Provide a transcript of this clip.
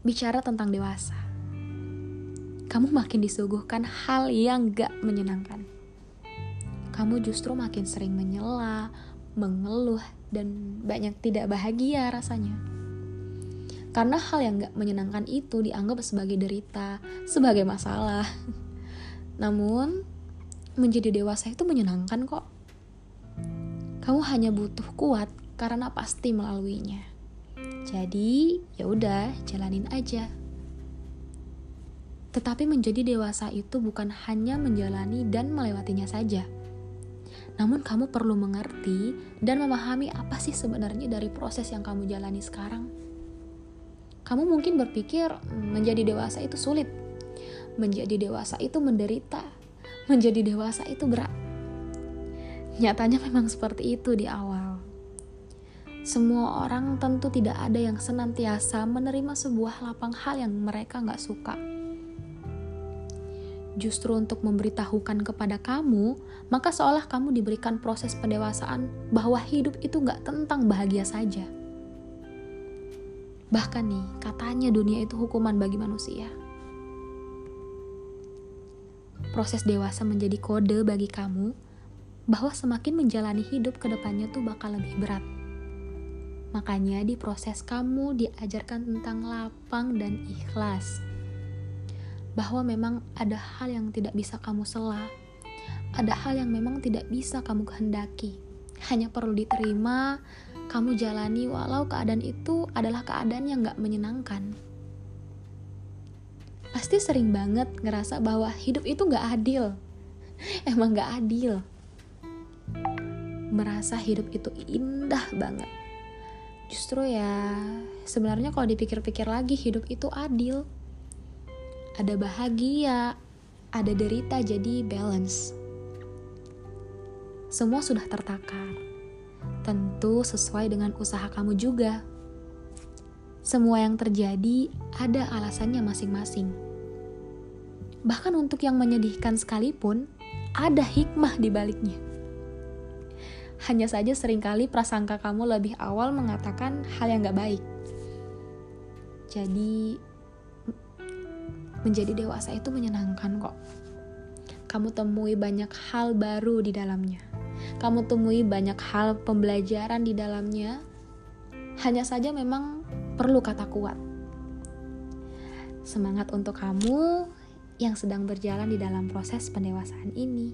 bicara tentang dewasa, kamu makin disuguhkan hal yang gak menyenangkan. Kamu justru makin sering menyela, mengeluh, dan banyak tidak bahagia rasanya. Karena hal yang gak menyenangkan itu dianggap sebagai derita, sebagai masalah. Namun, menjadi dewasa itu menyenangkan kok. Kamu hanya butuh kuat karena pasti melaluinya. Jadi, ya udah, jalanin aja. Tetapi menjadi dewasa itu bukan hanya menjalani dan melewatinya saja. Namun kamu perlu mengerti dan memahami apa sih sebenarnya dari proses yang kamu jalani sekarang. Kamu mungkin berpikir menjadi dewasa itu sulit. Menjadi dewasa itu menderita. Menjadi dewasa itu berat. Nyatanya memang seperti itu di awal. Semua orang tentu tidak ada yang senantiasa menerima sebuah lapang hal yang mereka nggak suka. Justru untuk memberitahukan kepada kamu, maka seolah kamu diberikan proses pendewasaan bahwa hidup itu nggak tentang bahagia saja. Bahkan nih, katanya dunia itu hukuman bagi manusia. Proses dewasa menjadi kode bagi kamu bahwa semakin menjalani hidup ke depannya tuh bakal lebih berat Makanya di proses kamu diajarkan tentang lapang dan ikhlas. Bahwa memang ada hal yang tidak bisa kamu sela. Ada hal yang memang tidak bisa kamu kehendaki. Hanya perlu diterima, kamu jalani walau keadaan itu adalah keadaan yang gak menyenangkan. Pasti sering banget ngerasa bahwa hidup itu gak adil. Emang gak adil. Merasa hidup itu indah banget Justru ya, sebenarnya kalau dipikir-pikir lagi hidup itu adil. Ada bahagia, ada derita jadi balance. Semua sudah tertakar. Tentu sesuai dengan usaha kamu juga. Semua yang terjadi ada alasannya masing-masing. Bahkan untuk yang menyedihkan sekalipun, ada hikmah di baliknya. Hanya saja sering kali prasangka kamu lebih awal mengatakan hal yang gak baik. Jadi, menjadi dewasa itu menyenangkan kok. Kamu temui banyak hal baru di dalamnya. Kamu temui banyak hal pembelajaran di dalamnya. Hanya saja memang perlu kata kuat. Semangat untuk kamu yang sedang berjalan di dalam proses pendewasaan ini.